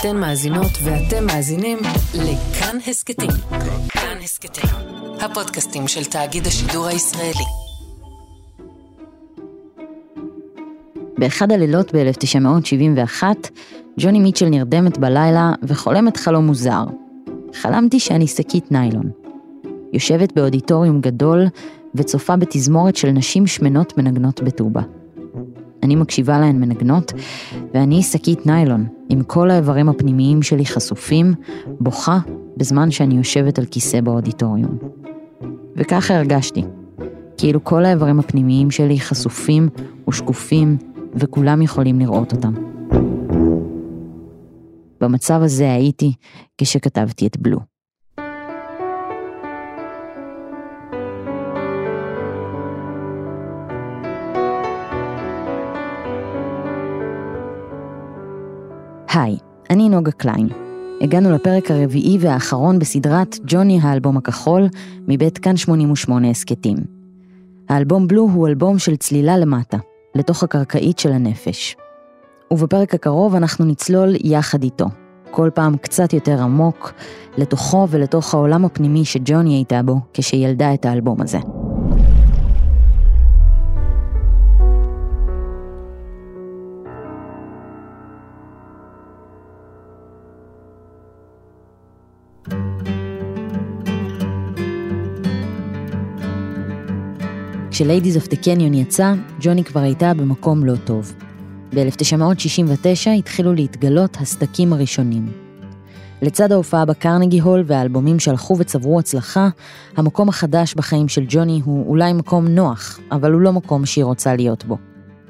אתן מאזינות ואתם מאזינים לכאן הסכתים. כאן הסכתים, הפודקאסטים של תאגיד השידור הישראלי. באחד הלילות ב-1971, ג'וני מיטשל נרדמת בלילה וחולמת חלום מוזר. חלמתי שאני שקית ניילון. יושבת באודיטוריום גדול וצופה בתזמורת של נשים שמנות מנגנות בטובה. אני מקשיבה להן מנגנות, ואני שקית ניילון, עם כל האיברים הפנימיים שלי חשופים, בוכה בזמן שאני יושבת על כיסא באודיטוריום. וככה הרגשתי, כאילו כל האיברים הפנימיים שלי חשופים ושקופים, וכולם יכולים לראות אותם. במצב הזה הייתי כשכתבתי את בלו. היי, אני נוגה קליין. הגענו לפרק הרביעי והאחרון בסדרת ג'וני האלבום הכחול, מבית כאן 88 הסכתים. האלבום בלו הוא אלבום של צלילה למטה, לתוך הקרקעית של הנפש. ובפרק הקרוב אנחנו נצלול יחד איתו, כל פעם קצת יותר עמוק, לתוכו ולתוך העולם הפנימי שג'וני הייתה בו כשילדה את האלבום הזה. כש Ladies of the Canyon יצא, ג'וני כבר הייתה במקום לא טוב. ב-1969 התחילו להתגלות הסדקים הראשונים. לצד ההופעה בקרנגי הול והאלבומים שהלכו וצברו הצלחה, המקום החדש בחיים של ג'וני הוא אולי מקום נוח, אבל הוא לא מקום שהיא רוצה להיות בו.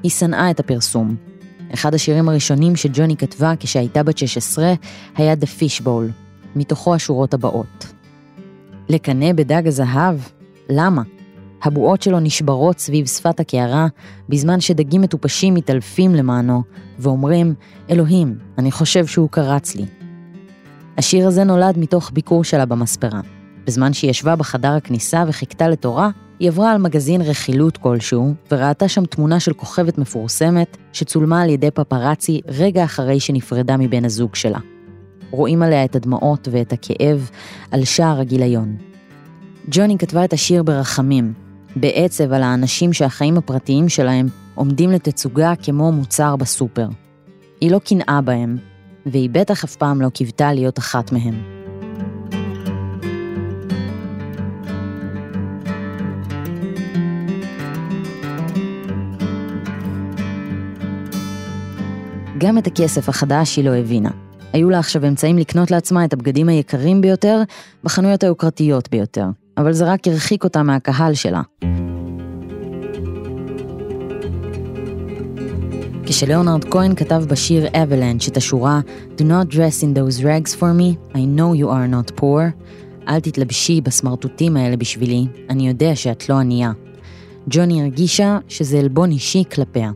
היא שנאה את הפרסום. אחד השירים הראשונים שג'וני כתבה כשהייתה בת 16 היה The Fishbowl, מתוכו השורות הבאות. לקנא בדג הזהב? למה? הבועות שלו נשברות סביב שפת הקערה, בזמן שדגים מטופשים מתעלפים למענו, ואומרים, אלוהים, אני חושב שהוא קרץ לי. השיר הזה נולד מתוך ביקור שלה במספרה. בזמן שהיא ישבה בחדר הכניסה וחיכתה לתורה, היא עברה על מגזין רכילות כלשהו, וראתה שם תמונה של כוכבת מפורסמת, שצולמה על ידי פפרצי רגע אחרי שנפרדה מבן הזוג שלה. רואים עליה את הדמעות ואת הכאב על שער הגיליון. ג'וני כתבה את השיר ברחמים, בעצב על האנשים שהחיים הפרטיים שלהם עומדים לתצוגה כמו מוצר בסופר. היא לא קנאה בהם, והיא בטח אף פעם לא קיוותה להיות אחת מהם. גם את הכסף החדש היא לא הבינה. היו לה עכשיו אמצעים לקנות לעצמה את הבגדים היקרים ביותר בחנויות היוקרתיות ביותר, אבל זה רק הרחיק אותה מהקהל שלה. כשליאונרד כהן כתב בשיר Avalanche את השורה Do not dress in those rags for me, I know you are not poor, אל תתלבשי בסמרטוטים האלה בשבילי, אני יודע שאת לא ענייה. ג'וני הרגישה שזה עלבון אישי כלפיה.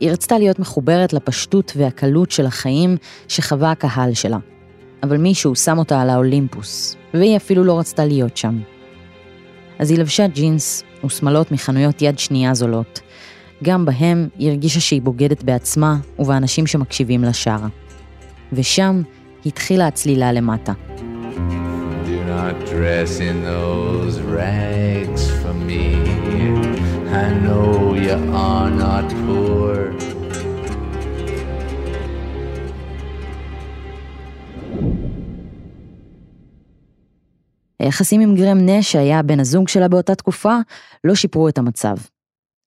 היא רצתה להיות מחוברת לפשטות והקלות של החיים שחווה הקהל שלה. אבל מישהו שם אותה על האולימפוס, והיא אפילו לא רצתה להיות שם. אז היא לבשה ג'ינס ושמלות מחנויות יד שנייה זולות. גם בהם היא הרגישה שהיא בוגדת בעצמה ובאנשים שמקשיבים שרה. ושם התחילה הצלילה למטה. Not dress in those rags for me. I know you are not poor. היחסים עם גרם נש, שהיה בן הזוג שלה באותה תקופה, לא שיפרו את המצב.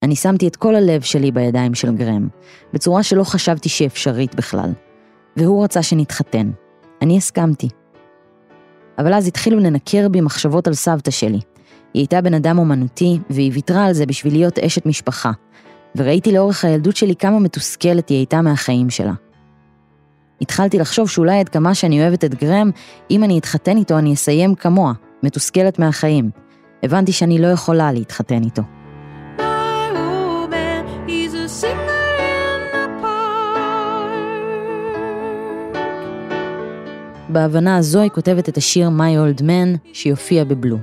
אני שמתי את כל הלב שלי בידיים של גרם, בצורה שלא חשבתי שהיא אפשרית בכלל. והוא רצה שנתחתן. אני הסכמתי. אבל אז התחילו לנקר בי מחשבות על סבתא שלי. היא הייתה בן אדם אומנותי, והיא ויתרה על זה בשביל להיות אשת משפחה. וראיתי לאורך הילדות שלי כמה מתוסכלת היא הייתה מהחיים שלה. התחלתי לחשוב שאולי עד כמה שאני אוהבת את גרם, אם אני אתחתן איתו אני אסיים כמוה, מתוסכלת מהחיים. הבנתי שאני לא יכולה להתחתן איתו. בהבנה הזו היא כותבת את השיר My Old Man שיופיע בבלו.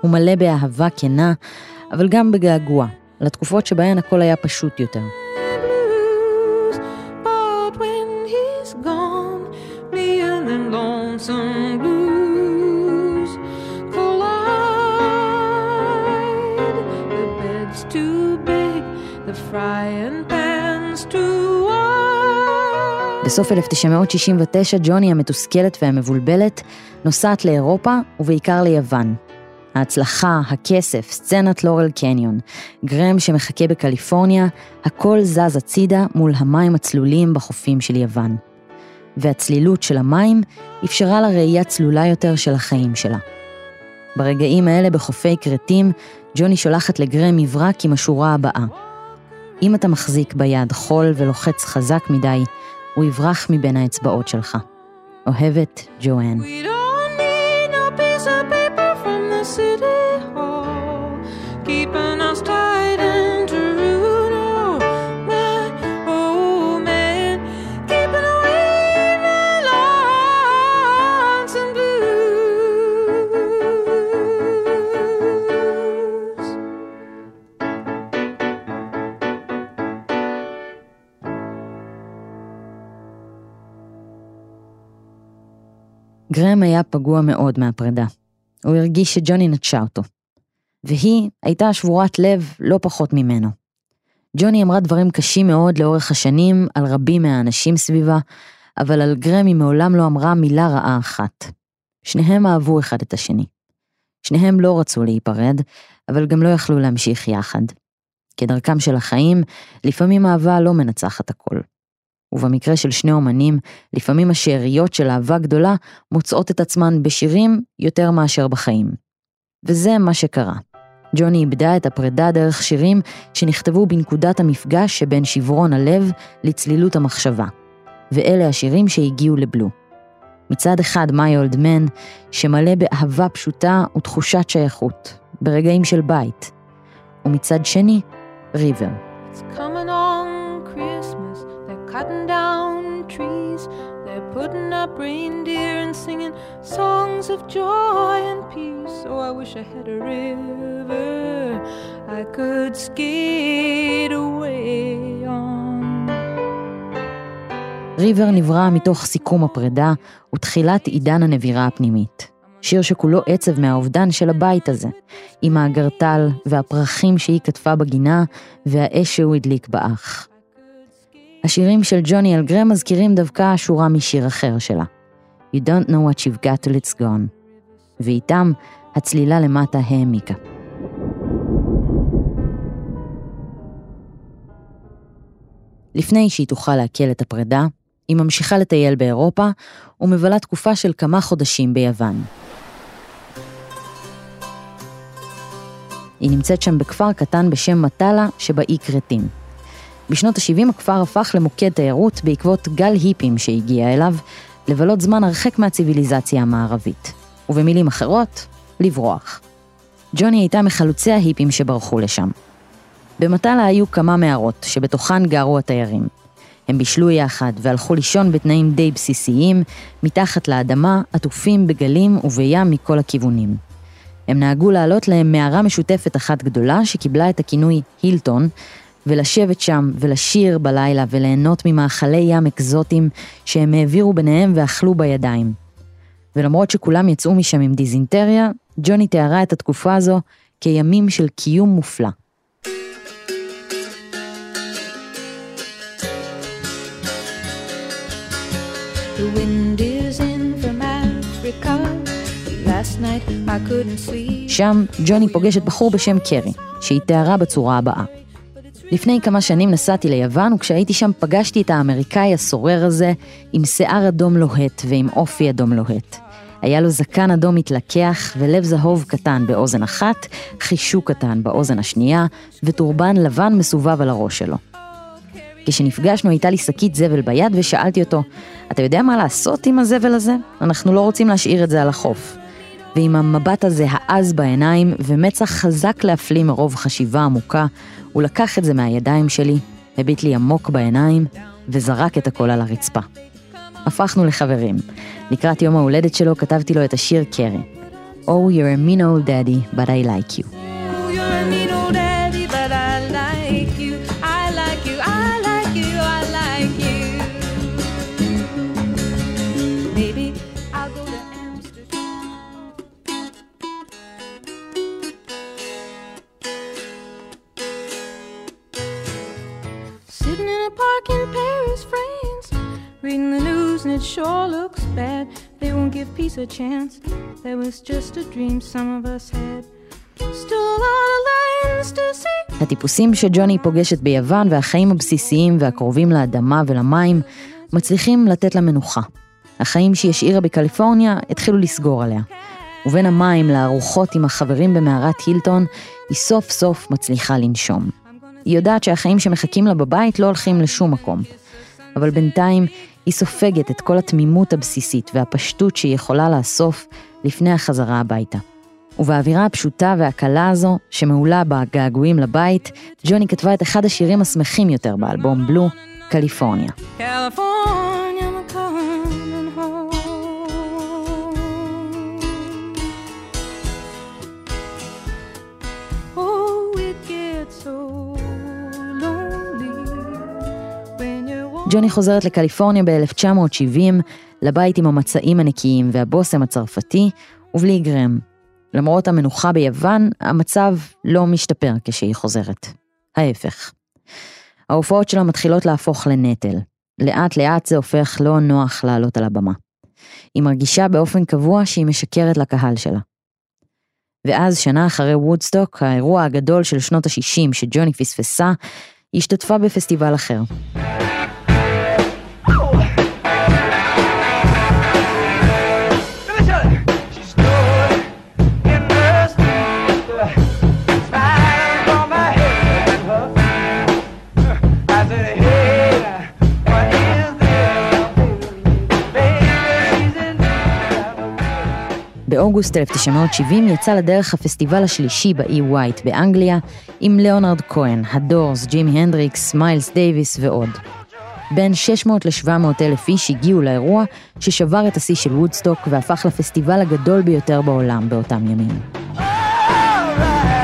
הוא מלא באהבה כנה, אבל גם בגעגוע, לתקופות שבהן הכל היה פשוט יותר. בסוף 1969 ג'וני המתוסכלת והמבולבלת נוסעת לאירופה ובעיקר ליוון. ההצלחה, הכסף, סצנת לורל קניון, גרם שמחכה בקליפורניה, הכל זז הצידה מול המים הצלולים בחופים של יוון. והצלילות של המים אפשרה לה ראייה צלולה יותר של החיים שלה. ברגעים האלה בחופי כרתים, ג'וני שולחת לגרם מברק עם השורה הבאה: אם אתה מחזיק ביד חול ולוחץ חזק מדי, הוא יברח מבין האצבעות שלך. אוהבת, ג'ואן. Keeping us tight גרם היה פגוע מאוד מהפרידה. הוא הרגיש שג'וני נטשה אותו. והיא הייתה שבורת לב לא פחות ממנו. ג'וני אמרה דברים קשים מאוד לאורך השנים על רבים מהאנשים סביבה, אבל על גרם היא מעולם לא אמרה מילה רעה אחת. שניהם אהבו אחד את השני. שניהם לא רצו להיפרד, אבל גם לא יכלו להמשיך יחד. כדרכם של החיים, לפעמים אהבה לא מנצחת הכל. ובמקרה של שני אומנים, לפעמים השאריות של אהבה גדולה מוצאות את עצמן בשירים יותר מאשר בחיים. וזה מה שקרה. ג'וני איבדה את הפרידה דרך שירים שנכתבו בנקודת המפגש שבין שברון הלב לצלילות המחשבה. ואלה השירים שהגיעו לבלו. מצד אחד מי אולד מן, שמלא באהבה פשוטה ותחושת שייכות, ברגעים של בית. ומצד שני, ריבר. It's coming cutting down trees. They're putting up reindeer and singing songs of joy and peace. Oh, I wish I had a river I could skate away on. ריבר נברא מתוך סיכום הפרידה ותחילת עידן הנבירה הפנימית. שיר שכולו עצב מהאובדן של הבית הזה, עם האגרטל והפרחים שהיא כתבה בגינה והאש שהוא הדליק באח. השירים של ג'וני אלגרם מזכירים דווקא שורה משיר אחר שלה. You don't know what you've got till it's gone. ואיתם הצלילה למטה העמיקה. לפני שהיא תוכל לעכל את הפרידה, היא ממשיכה לטייל באירופה ומבלה תקופה של כמה חודשים ביוון. היא נמצאת שם בכפר קטן בשם מטאלה שבאי כרתים. בשנות ה-70 הכפר הפך למוקד תיירות בעקבות גל היפים שהגיע אליו, לבלות זמן הרחק מהציוויליזציה המערבית. ובמילים אחרות, לברוח. ג'וני הייתה מחלוצי ההיפים שברחו לשם. במטאלה היו כמה מערות, שבתוכן גרו התיירים. הם בישלו יחד והלכו לישון בתנאים די בסיסיים, מתחת לאדמה, עטופים בגלים ובים מכל הכיוונים. הם נהגו לעלות להם מערה משותפת אחת גדולה שקיבלה את הכינוי הילטון, ולשבת שם ולשיר בלילה וליהנות ממאכלי ים אקזוטיים שהם העבירו ביניהם ואכלו בידיים. ולמרות שכולם יצאו משם עם דיזינטריה, ג'וני תיארה את התקופה הזו כימים של קיום מופלא. The wind is in from Africa. Last night I couldn't sleep. שם ג'וני פוגשת בחור בשם קרי, שהיא תיארה בצורה הבאה. לפני כמה שנים נסעתי ליוון, וכשהייתי שם פגשתי את האמריקאי הסורר הזה, עם שיער אדום לוהט ועם אופי אדום לוהט. היה לו זקן אדום מתלקח ולב זהוב קטן באוזן אחת, חישוק קטן באוזן השנייה, וטורבן לבן מסובב על הראש שלו. כשנפגשנו הייתה לי שקית זבל ביד ושאלתי אותו, אתה יודע מה לעשות עם הזבל הזה? אנחנו לא רוצים להשאיר את זה על החוף. ועם המבט הזה העז בעיניים ומצח חזק להפליא מרוב חשיבה עמוקה, הוא לקח את זה מהידיים שלי, הביט לי עמוק בעיניים וזרק את הכל על הרצפה. הפכנו לחברים. לקראת יום ההולדת שלו כתבתי לו את השיר קרי. Oh, you're a mean old daddy, but I like you. News and it sure looks bad. They won't give peace a chance. That was just a dream some of us had. Still a lot of lands to see. הטיפוסים שג'וני פוגשת ביוון והחיים הבסיסיים והקרובים לאדמה ולמים מצליחים לתת לה מנוחה. החיים שהיא השאירה בקליפורניה התחילו לסגור עליה. ובין המים לארוחות עם החברים במערת הילטון, היא סוף סוף מצליחה לנשום. היא יודעת שהחיים שמחכים לה בבית לא הולכים לשום מקום. אבל בינתיים היא סופגת את כל התמימות הבסיסית והפשטות שהיא יכולה לאסוף לפני החזרה הביתה. ובאווירה הפשוטה והקלה הזו, שמעולה בגעגועים לבית, ג'וני כתבה את אחד השירים השמחים יותר באלבום בלו, קליפורניה. California, ג'וני חוזרת לקליפורניה ב-1970, לבית עם המצעים הנקיים והבושם הצרפתי, ובלי גרם. למרות המנוחה ביוון, המצב לא משתפר כשהיא חוזרת. ההפך. ההופעות שלה מתחילות להפוך לנטל. לאט לאט זה הופך לא נוח לעלות על הבמה. היא מרגישה באופן קבוע שהיא משקרת לקהל שלה. ואז, שנה אחרי וודסטוק, האירוע הגדול של שנות ה-60 שג'וני פספסה, היא השתתפה בפסטיבל אחר. באוגוסט 1970 יצא לדרך הפסטיבל השלישי באי ווייט באנגליה, עם ליאונרד כהן, הדורס, ג'ימי הנדריקס, מיילס דייוויס ועוד. בין 600 ל-700 אלף איש הגיעו לאירוע ששבר את השיא של וודסטוק והפך לפסטיבל הגדול ביותר בעולם באותם ימים. Okay,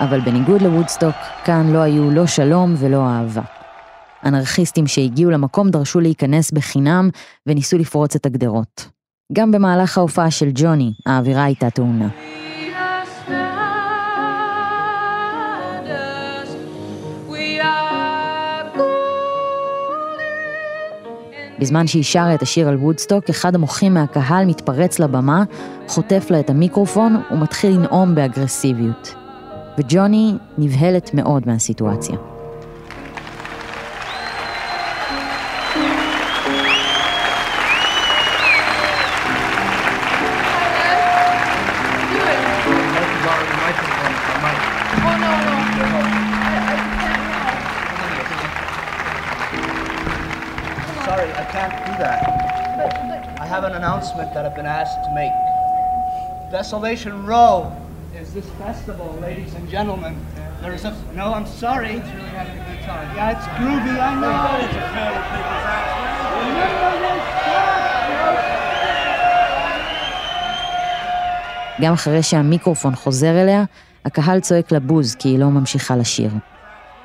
אבל בניגוד לוודסטוק, כאן לא היו לא שלום ולא אהבה. אנרכיסטים שהגיעו למקום דרשו להיכנס בחינם וניסו לפרוץ את הגדרות. גם במהלך ההופעה של ג'וני, האווירה הייתה טעונה. בזמן שהיא שרה את השיר על וודסטוק, אחד המוחים מהקהל מתפרץ לבמה, חוטף לה את המיקרופון ומתחיל לנאום באגרסיביות. וג'וני נבהלת מאוד מהסיטואציה. Oh, no, no. Sorry, I can't do that. I have an announcement that I've been asked to make. Desolation Row is this festival, ladies and gentlemen. There is a no. I'm sorry. It's really having a good time. Yeah, it's groovy. I know. גם אחרי שהמיקרופון חוזר אליה, הקהל צועק לה בוז כי היא לא ממשיכה לשיר.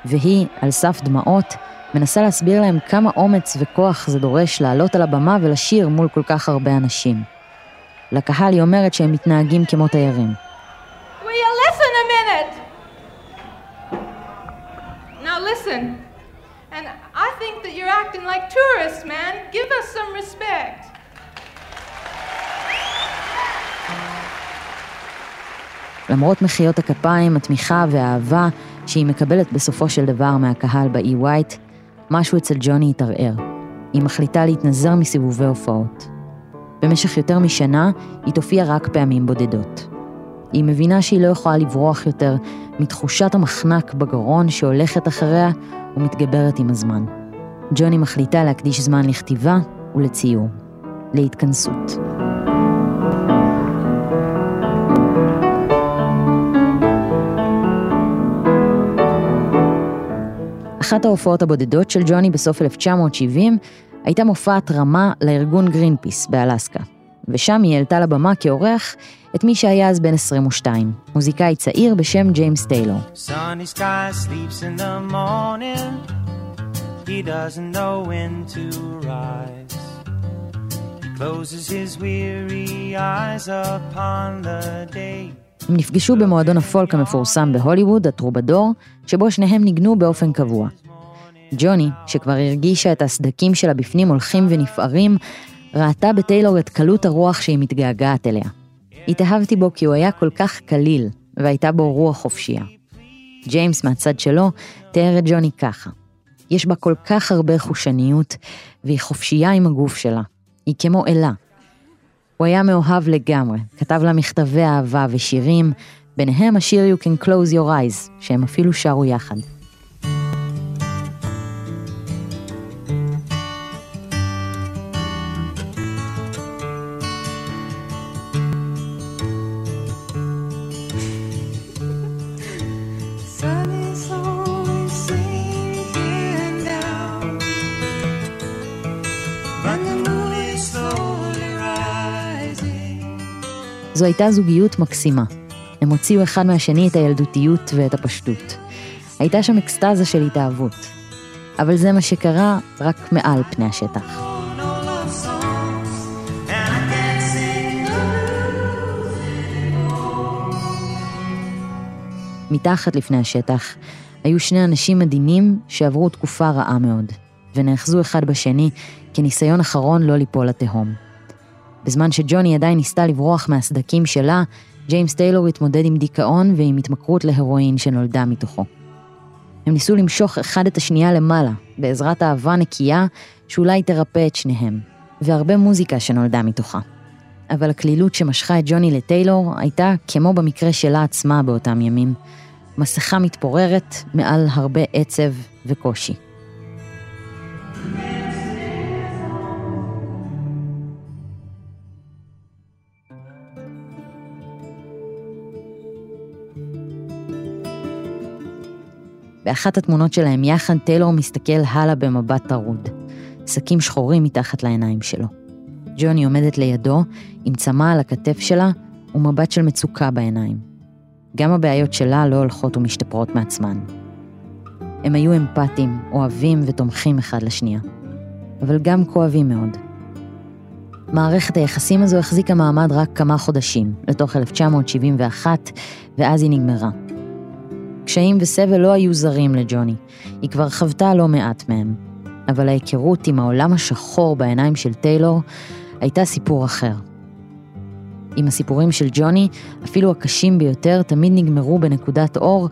והיא, על סף דמעות, מנסה להסביר להם כמה אומץ וכוח זה דורש לעלות על הבמה ולשיר מול כל כך הרבה אנשים. לקהל היא אומרת שהם מתנהגים כמו תיירים. Listen. And I think that you're acting like tourists, man. Give us some respect. למרות מחיאות הכפיים, התמיכה והאהבה שהיא מקבלת בסופו של דבר מהקהל באי ווייט, משהו אצל ג'וני התערער. היא מחליטה להתנזר מסיבובי הופעות. במשך יותר משנה היא תופיע רק פעמים בודדות. היא מבינה שהיא לא יכולה לברוח יותר מתחושת המחנק בגרון שהולכת אחריה ומתגברת עם הזמן. ג'וני מחליטה להקדיש זמן לכתיבה ולציור. להתכנסות. אחת ההופעות הבודדות של ג'וני בסוף 1970 הייתה מופע התרמה לארגון גרינפיס באלסקה. ושם היא העלתה לבמה כאורח את מי שהיה אז בן 22, מוזיקאי צעיר בשם ג'יימס טיילור. Sunny sky sleeps in the morning. He doesn't know when to rise. He closes his weary eyes upon the day. הם נפגשו במועדון הפולק המפורסם בהוליווד, הטרובדור, שבו שניהם ניגנו באופן קבוע. ג'וני, שכבר הרגישה את הסדקים שלה בפנים הולכים ונפערים, ראתה בטיילור את קלות הרוח שהיא מתגעגעת אליה. התאהבתי בו כי הוא היה כל כך קליל, והייתה בו רוח חופשייה. ג'יימס מהצד שלו תיאר את ג'וני ככה: יש בה כל כך הרבה חושניות, והיא חופשייה עם הגוף שלה. היא כמו אלה. הוא היה מאוהב לגמרי, כתב לה מכתבי אהבה ושירים, ביניהם השיר You Can Close Your Eyes, שהם אפילו שרו יחד. זו הייתה זוגיות מקסימה. הם הוציאו אחד מהשני את הילדותיות ואת הפשטות. הייתה שם אקסטזה של התאהבות. אבל זה מה שקרה רק מעל פני השטח. מתחת לפני השטח היו שני אנשים מדהימים שעברו תקופה רעה מאוד, ונאחזו אחד בשני כניסיון אחרון לא ליפול לתהום. בזמן שג'וני עדיין ניסתה לברוח מהסדקים שלה, ג'יימס טיילור התמודד עם דיכאון ועם התמכרות להרואין שנולדה מתוכו. הם ניסו למשוך אחד את השנייה למעלה, בעזרת אהבה נקייה שאולי תרפא את שניהם, והרבה מוזיקה שנולדה מתוכה. אבל הקלילות שמשכה את ג'וני לטיילור הייתה, כמו במקרה שלה עצמה באותם ימים, מסכה מתפוררת מעל הרבה עצב וקושי. באחת התמונות שלהם יחד, טיילור מסתכל הלאה במבט טרוד. שקים שחורים מתחת לעיניים שלו. ג'וני עומדת לידו, עם צמא על הכתף שלה ומבט של מצוקה בעיניים. גם הבעיות שלה לא הולכות ומשתפרות מעצמן. הם היו אמפתיים, אוהבים ותומכים אחד לשנייה. אבל גם כואבים מאוד. מערכת היחסים הזו החזיקה מעמד רק כמה חודשים, לתוך 1971, ואז היא נגמרה. קשיים וסבל לא היו זרים לג'וני, היא כבר חוותה לא מעט מהם. אבל ההיכרות עם העולם השחור בעיניים של טיילור הייתה סיפור אחר. עם הסיפורים של ג'וני, אפילו הקשים ביותר, תמיד נגמרו בנקודת אור,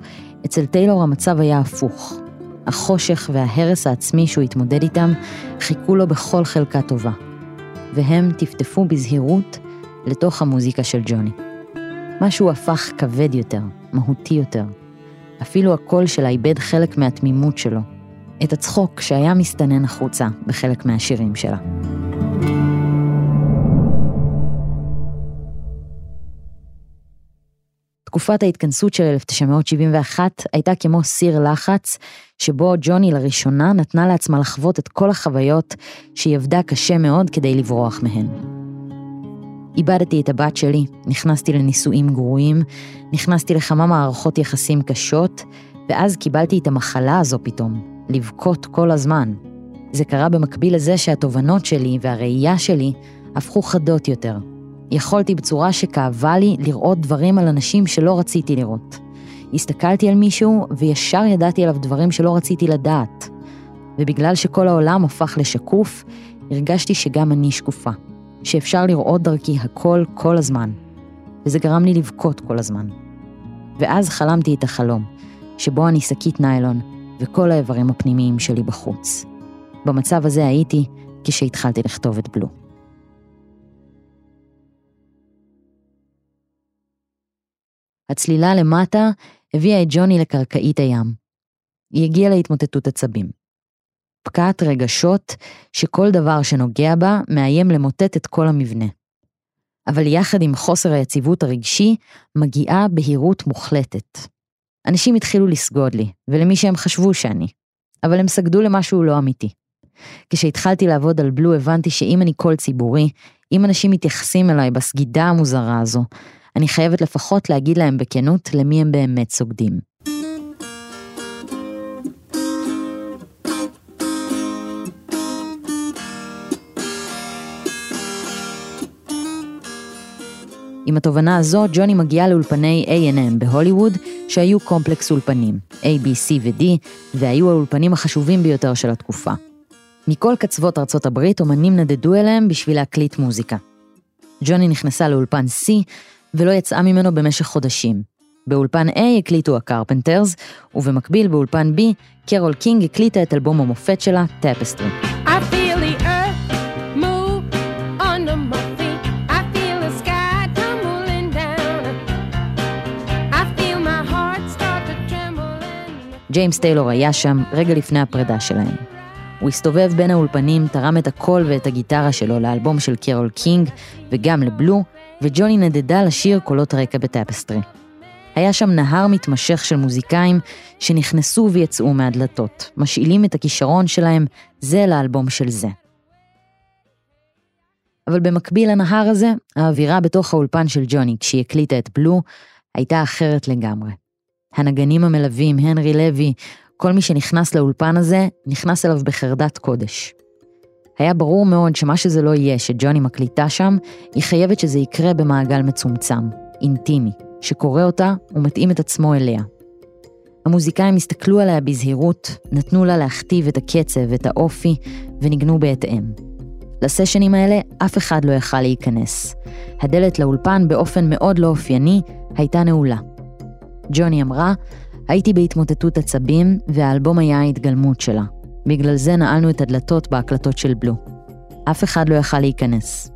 אצל טיילור המצב היה הפוך. החושך וההרס העצמי שהוא התמודד איתם חיכו לו בכל חלקה טובה. והם טפטפו בזהירות לתוך המוזיקה של ג'וני. משהו הפך כבד יותר, מהותי יותר. אפילו הקול שלה איבד חלק מהתמימות שלו. את הצחוק שהיה מסתנן החוצה בחלק מהשירים שלה. תקופת ההתכנסות של 1971 הייתה כמו סיר לחץ, שבו ג'וני לראשונה נתנה לעצמה לחוות את כל החוויות שהיא עבדה קשה מאוד כדי לברוח מהן. איבדתי את הבת שלי, נכנסתי לנישואים גרועים, נכנסתי לכמה מערכות יחסים קשות, ואז קיבלתי את המחלה הזו פתאום, לבכות כל הזמן. זה קרה במקביל לזה שהתובנות שלי והראייה שלי הפכו חדות יותר. יכולתי בצורה שכאבה לי לראות דברים על אנשים שלא רציתי לראות. הסתכלתי על מישהו וישר ידעתי עליו דברים שלא רציתי לדעת. ובגלל שכל העולם הפך לשקוף, הרגשתי שגם אני שקופה. שאפשר לראות דרכי הכל כל הזמן. וזה גרם לי לבכות כל הזמן. ואז חלמתי את החלום, שבו אני שקית ניילון, וכל האיברים הפנימיים שלי בחוץ. במצב הזה הייתי כשהתחלתי לכתוב את בלו. הצלילה למטה הביאה את ג'וני לקרקעית הים. היא הגיעה להתמוטטות עצבים. פקעת רגשות שכל דבר שנוגע בה מאיים למוטט את כל המבנה. אבל יחד עם חוסר היציבות הרגשי, מגיעה בהירות מוחלטת. אנשים התחילו לסגוד לי, ולמי שהם חשבו שאני, אבל הם סגדו למשהו לא אמיתי. כשהתחלתי לעבוד על בלו הבנתי שאם אני קול ציבורי, אם אנשים מתייחסים אליי בסגידה המוזרה הזו, אני חייבת לפחות להגיד להם בכנות למי הם באמת סוגדים. עם התובנה הזו, ג'וני מגיעה לאולפני A&M בהוליווד, שהיו קומפלקס אולפנים, A, B, C ו-D, והיו האולפנים החשובים ביותר של התקופה. מכל קצוות ארצות הברית, אומנים נדדו אליהם בשביל להקליט מוזיקה. ג'וני נכנסה לאולפן C, ולא יצאה ממנו במשך חודשים. באולפן A הקליטו הקרפנטרס, ובמקביל באולפן B, קרול קינג הקליטה את אלבום המופת שלה, Tapestry. ג'יימס טיילור היה שם רגע לפני הפרידה שלהם. הוא הסתובב בין האולפנים, תרם את הקול ואת הגיטרה שלו לאלבום של קרול קינג וגם ל Blue, וג'וני נדדה לשיר קולות רקע ב Tapestry. היה שם נהר מתמשך של מוזיקאים שנכנסו ויצאו מהדלתות, משאילים את הכישרון שלהם זה לאלבום של זה. אבל במקביל לנהר הזה, האווירה בתוך האולפן של ג'וני כשהיא הקליטה את Blue, הייתה אחרת לגמרי. הנגנים המלווים, הנרי לוי, כל מי שנכנס לאולפן הזה, נכנס אליו בחרדת קודש. היה ברור מאוד שמה שזה לא יהיה שג'וני מקליטה שם, היא חייבת שזה יקרה במעגל מצומצם, אינטימי, שקורא אותה ומתאים את עצמו אליה. המוזיקאים הסתכלו עליה בזהירות, נתנו לה להכתיב את הקצב ואת האופי, וניגנו בהתאם. לסשנים האלה אף אחד לא יכל להיכנס. הדלת לאולפן באופן מאוד לא אופייני הייתה נעולה. ג'וני אמרה, הייתי בהתמוטטות עצבים, והאלבום היה ההתגלמות שלה. בגלל זה נעלנו את הדלתות בהקלטות של בלו. אף אחד לא יכל להיכנס.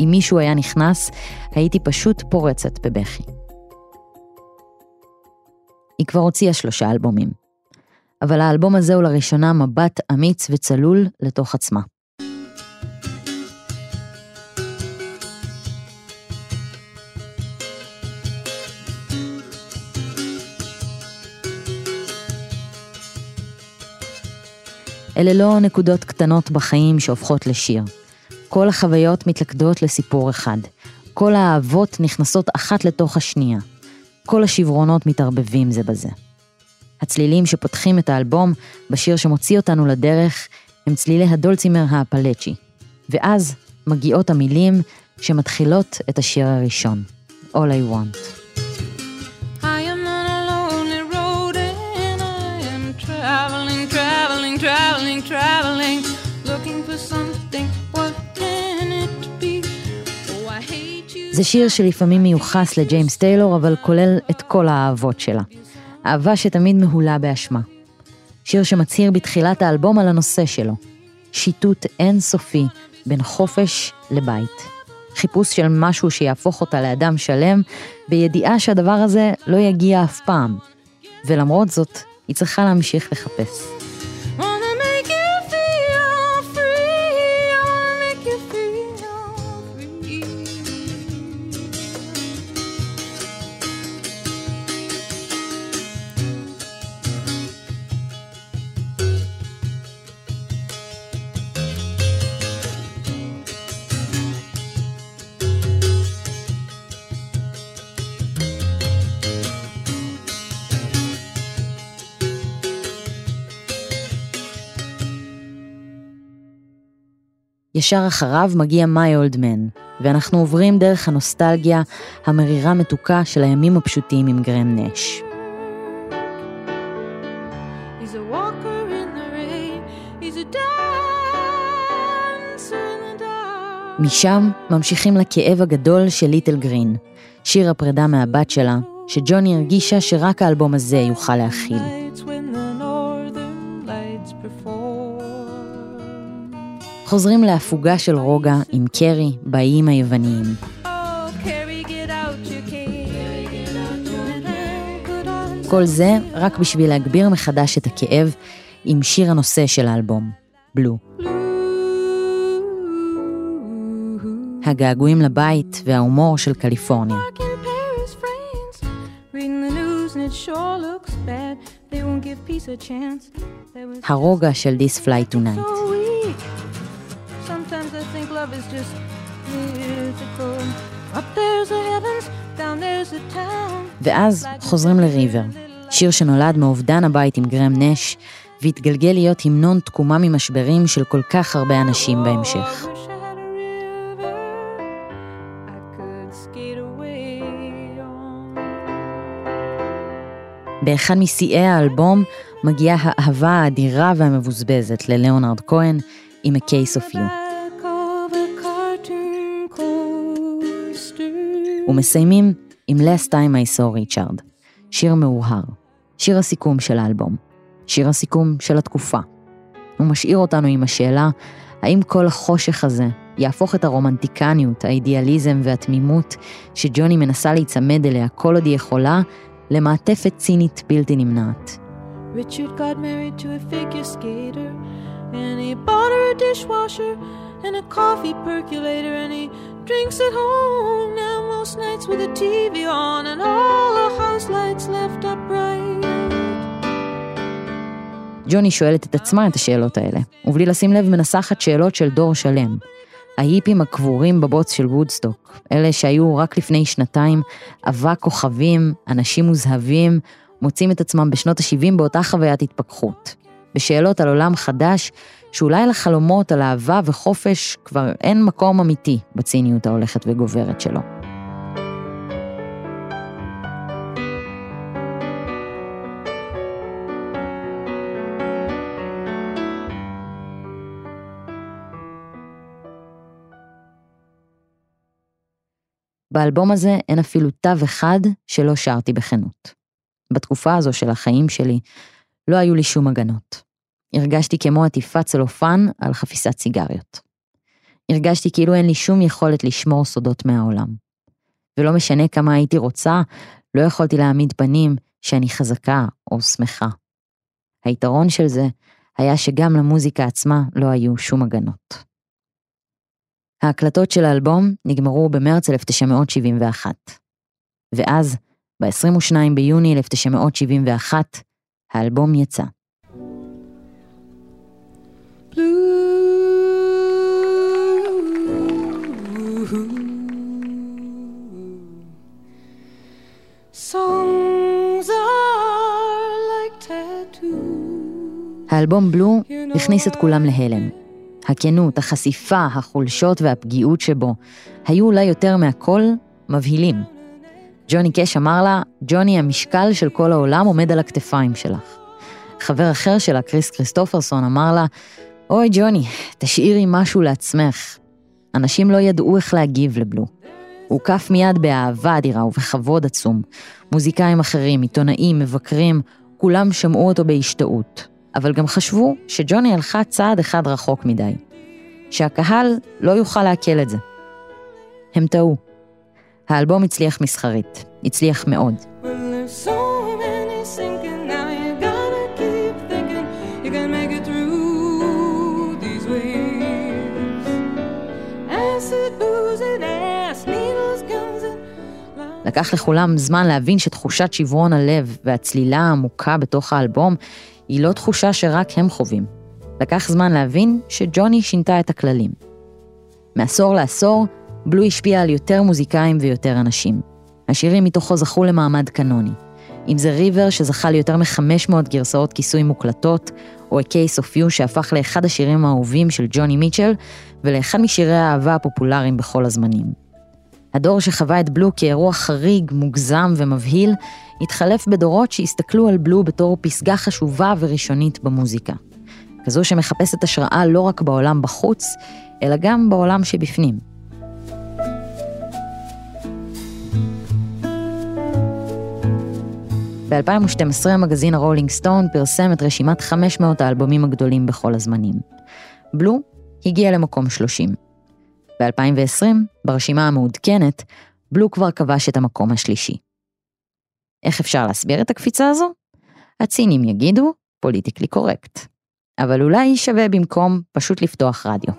אם מישהו היה נכנס, הייתי פשוט פורצת בבכי. היא כבר הוציאה שלושה אלבומים. אבל האלבום הזה הוא לראשונה מבט אמיץ וצלול לתוך עצמה. אלה לא נקודות קטנות בחיים שהופכות לשיר. כל החוויות מתלכדות לסיפור אחד. כל האהבות נכנסות אחת לתוך השנייה. כל השברונות מתערבבים זה בזה. הצלילים שפותחים את האלבום בשיר שמוציא אותנו לדרך הם צלילי הדולצימר האפלצ'י. ואז מגיעות המילים שמתחילות את השיר הראשון, All I Want. Traveling, looking for something, what can it be? Oh. זה שיר שלפעמים מיוחס לג'יימס טיילור, אבל כולל את כל האהבות שלה. אהבה שתמיד מהולה באשמה. שיר שמצהיר בתחילת האלבום על הנושא שלו. שיטוט אינסופי בין חופש לבית. חיפוש של משהו שיהפוך אותה לאדם שלם, בידיעה שהדבר הזה לא יגיע אף פעם. ולמרות זאת, היא צריכה להמשיך לחפש. ישר אחריו מגיע My Old Man, ואנחנו עוברים דרך הנוסטלגיה המרירה מתוקה של הימים הפשוטים עם גרם נש. משם ממשיכים לכאב הגדול של ליטל גרין, שיר הפרידה מהבת שלה, שג'וני הרגישה שרק האלבום הזה יוכל להכיל. חוזרים להפוגה של רוגע עם קרי באיים היווניים. כל זה רק בשביל להגביר מחדש את הכאב עם שיר הנושא של האלבום, בלו. הגעגועים לבית וההומור של קליפורניה. הרוגע של This Fly Tonight. Love is just mythical. Up there's the heavens, down there's the town. ואז חוזרים לריבר, שיר שנולד מאובדן הבית עם גרם נש, והתגלגל להיות המנון תקומה ממשברים של כל כך הרבה אנשים בהמשך. I I I away on. באחד משיאי האלבום מגיעה האהבה האדירה והמבוזבזת ללאונרד כהן עם A Case of You. ומסיימים עם Last Time I saw Richard, שיר מאוהר, שיר הסיכום של האלבום, שיר הסיכום של התקופה. הוא משאיר אותנו עם השאלה, האם כל החושך הזה יהפוך את הרומנטיקניות, האידיאליזם והתמימות שג'וני מנסה להיצמד אליה כל עוד היא יכולה, למעטפת צינית בלתי נמנעת. Richard got married to a figure skater, and he bought her a dishwasher and a coffee percolator, and he drinks at home now most nights with a TV on, and all the house lights left up bright. ג'וני שואלת את עצמה את השאלות האלה, ובלי לשים לב מנסחת שאלות של דור שלם. ההיפים הקבורים בבוץ של וודסטוק, אלה שהיו רק לפני שנתיים אבק כוכבים, אנשים מוזהבים, מוצאים את עצמם בשנות ה-70 באותה חוויית התפכחות. בשאלות על עולם חדש, שאולי לחלומות על אהבה וחופש כבר אין מקום אמיתי בציניות ההולכת וגוברת שלו. באלבום הזה אין אפילו תו אחד שלא שרתי בכנות. בתקופה הזו של החיים שלי לא היו לי שום הגנות. הרגשתי כמו עטיפת צלופן על חפיסת סיגריות. הרגשתי כאילו אין לי שום יכולת לשמור סודות מהעולם. ולא משנה כמה הייתי רוצה, לא יכולתי להעמיד פנים שאני חזקה או שמחה. היתרון של זה היה שגם למוזיקה עצמה לא היו שום הגנות. ההקלטות של האלבום נגמרו במרץ 1971. ואז, ב-22 ביוני 1971, האלבום יצא. האלבום בלו הכניס את כולם להלם. הכנות, החשיפה, החולשות והפגיעות שבו היו אולי יותר מהכל מבהילים. ג'וני קאש אמר לה, ג'וני, המשקל של כל העולם עומד על הכתפיים שלך. חבר אחר שלה, קריס כריסטופרסון, אמר לה, אוי ג'וני, תשאירי משהו לעצמך. אנשים לא ידעו איך להגיב לבלו. הוא הוקף מיד באהבה אדירה ובכבוד עצום. מוזיקאים אחרים, עיתונאים, מבקרים, כולם שמעו אותו בהשתאות. אבל גם חשבו שג'וני הלכה צעד אחד רחוק מדי. שהקהל לא יוכל לעכל את זה. הם טעו. האלבום הצליח מסחרית, הצליח מאוד. לקח לכולם זמן להבין שתחושת שברון הלב והצלילה העמוקה בתוך האלבום היא לא תחושה שרק הם חווים. לקח זמן להבין שג'וני שינתה את הכללים. מעשור לעשור, בלו השפיע על יותר מוזיקאים ויותר אנשים. השירים מתוכו זכו למעמד קנוני. אם זה ריבר שזכה ליותר מ-500 גרסאות כיסוי מוקלטות, או A Case of You שהפך לאחד השירים האהובים של ג'וני מיטשל, ולאחד משירי האהבה הפופולריים בכל הזמנים. הדור שחווה את בלו כאירוע חריג, מוגזם ומבהיל, התחלף בדורות שהסתכלו על בלו בתור פסגה חשובה וראשונית במוזיקה. כזו שמחפשת השראה לא רק בעולם בחוץ, אלא גם בעולם שבפנים. ב-2012 המגזין הרולינג סטון פרסם את רשימת 500 האלבומים הגדולים בכל הזמנים. בלו הגיע למקום 30. ב-2020, ברשימה המעודכנת, בלו כבר כבש את המקום השלישי. איך אפשר להסביר את הקפיצה הזו? הצינים יגידו, פוליטיקלי קורקט. אבל אולי שווה במקום פשוט לפתוח רדיו.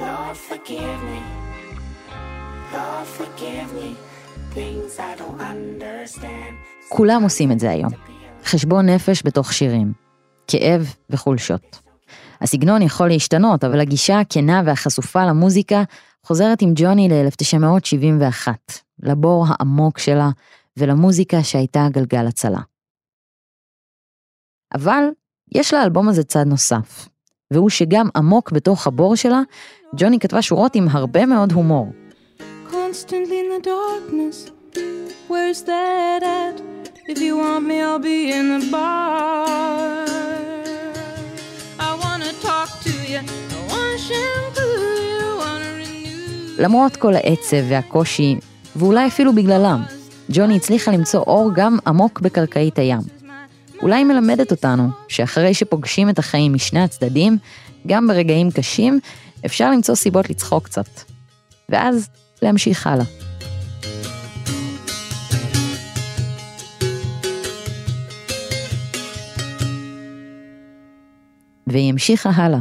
Lord, forgive me. Lord, forgive me. כולם עושים את זה היום. חשבון נפש בתוך שירים. כאב וחולשות. הסגנון יכול להשתנות, אבל הגישה הכנה והחשופה למוזיקה חוזרת עם ג'וני ל-1971, לבור העמוק שלה ולמוזיקה שהייתה גלגל הצלה. אבל יש לאלבום הזה צד נוסף, והוא שגם עמוק בתוך הבור שלה, ג'וני כתבה שורות עם הרבה מאוד הומור. Constantly in the darkness. Where's that at? If you want me, I'll be in the bar. I wanna talk to you. I wanna shampoo you. Wanna renew. למרות כל העצב והקושי, ואולי אפילו בגללם, ג'וני הצליחה למצוא אור גם עמוק בקרקעית הים. אולי היא מלמדת אותנו שאחרי שפוגשים את החיים משני הצדדים, גם ברגעים קשים, אפשר למצוא סיבות לצחוק קצת. ואז להמשיך הלאה. והיא המשיכה הלאה.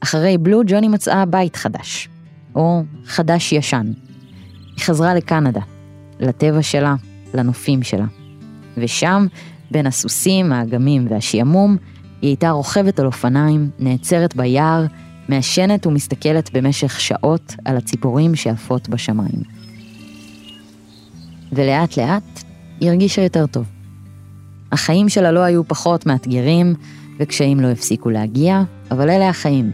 אחרי בלו, ג'וני מצאה בית חדש, או חדש-ישן. היא חזרה לקנדה, לטבע שלה, לנופים שלה. ושם, בין הסוסים, האגמים והשעמום, היא הייתה רוכבת על אופניים, נעצרת ביער, מעשנת ומסתכלת במשך שעות על הציפורים שעפות בשמיים. ולאט לאט היא הרגישה יותר טוב. החיים שלה לא היו פחות מאתגרים, וקשיים לא הפסיקו להגיע, אבל אלה החיים.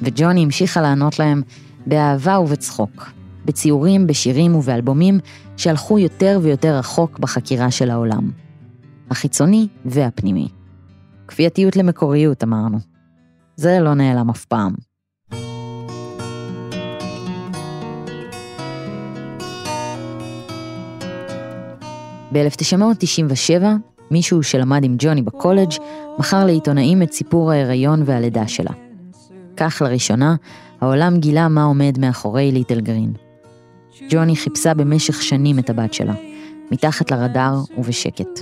וג'וני המשיכה לענות להם באהבה ובצחוק, בציורים, בשירים ובאלבומים שהלכו יותר ויותר רחוק בחקירה של העולם. החיצוני והפנימי. כפייתיות למקוריות, אמרנו. זה לא נעלם אף פעם. ב-1997, מישהו שלמד עם ג'וני בקולג' מכר לעיתונאים את סיפור ההיריון והלידה שלה. כך לראשונה, העולם גילה מה עומד מאחורי ליטל גרין. ג'וני חיפשה במשך שנים את הבת שלה, מתחת לרדאר ובשקט.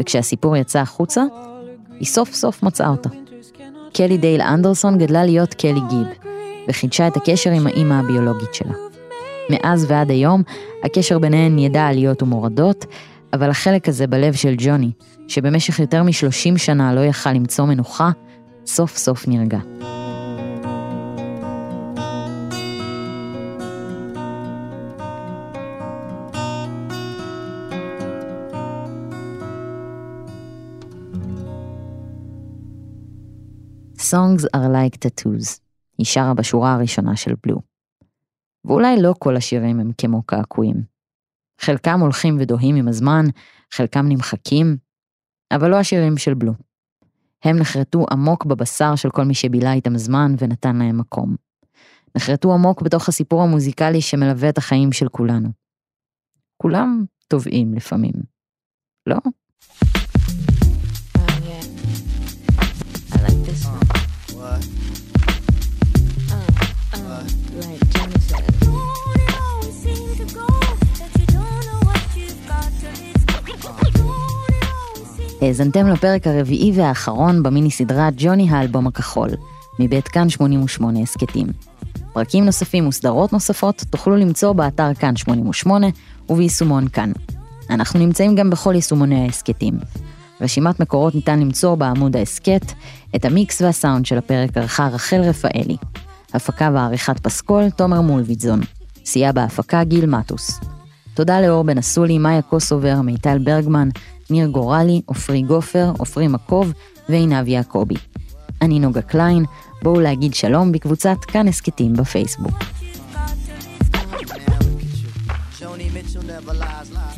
וכשהסיפור יצא החוצה, היא סוף סוף מצאה אותה. קלי דייל אנדרסון גדלה להיות קלי גיב, וחידשה את הקשר עם האימא הביולוגית שלה. מאז ועד היום, הקשר ביניהן ידע עליות ומורדות, אבל החלק הזה בלב של ג'וני, שבמשך יותר מ-30 שנה לא יכל למצוא מנוחה, סוף סוף נרגע. Songs are like tattoos, היא שרה בשורה הראשונה של בלו. ואולי לא כל השירים הם כמו קעקועים. חלקם הולכים ודוהים עם הזמן, חלקם נמחקים, אבל לא השירים של בלו. הם נחרטו עמוק בבשר של כל מי שבילה איתם זמן ונתן להם מקום. נחרטו עמוק בתוך הסיפור המוזיקלי שמלווה את החיים של כולנו. כולם טובעים לפעמים, לא? האזנתם לפרק הרביעי והאחרון במיני סדרה ג'וני האלבום הכחול, מבית כאן 88 הסכתים. פרקים נוספים וסדרות נוספות תוכלו למצוא באתר כאן 88 וביישומון כאן. אנחנו נמצאים גם בכל יישומוני ההסכתים. רשימת מקורות ניתן למצוא בעמוד ההסכת, את המיקס והסאונד של הפרק ערכה רחל רפאלי. הפקה ועריכת פסקול, תומר מולביטזון. סייע בהפקה גיל מטוס. תודה לאור בן אסולי, מאיה קוסובר, מיטל ברגמן, ניר גורלי, עופרי גופר, עופרי מקוב ועינב יעקבי. אני נוגה קליין, בואו להגיד שלום בקבוצת כאן הסכתים בפייסבוק. Never lies, lies.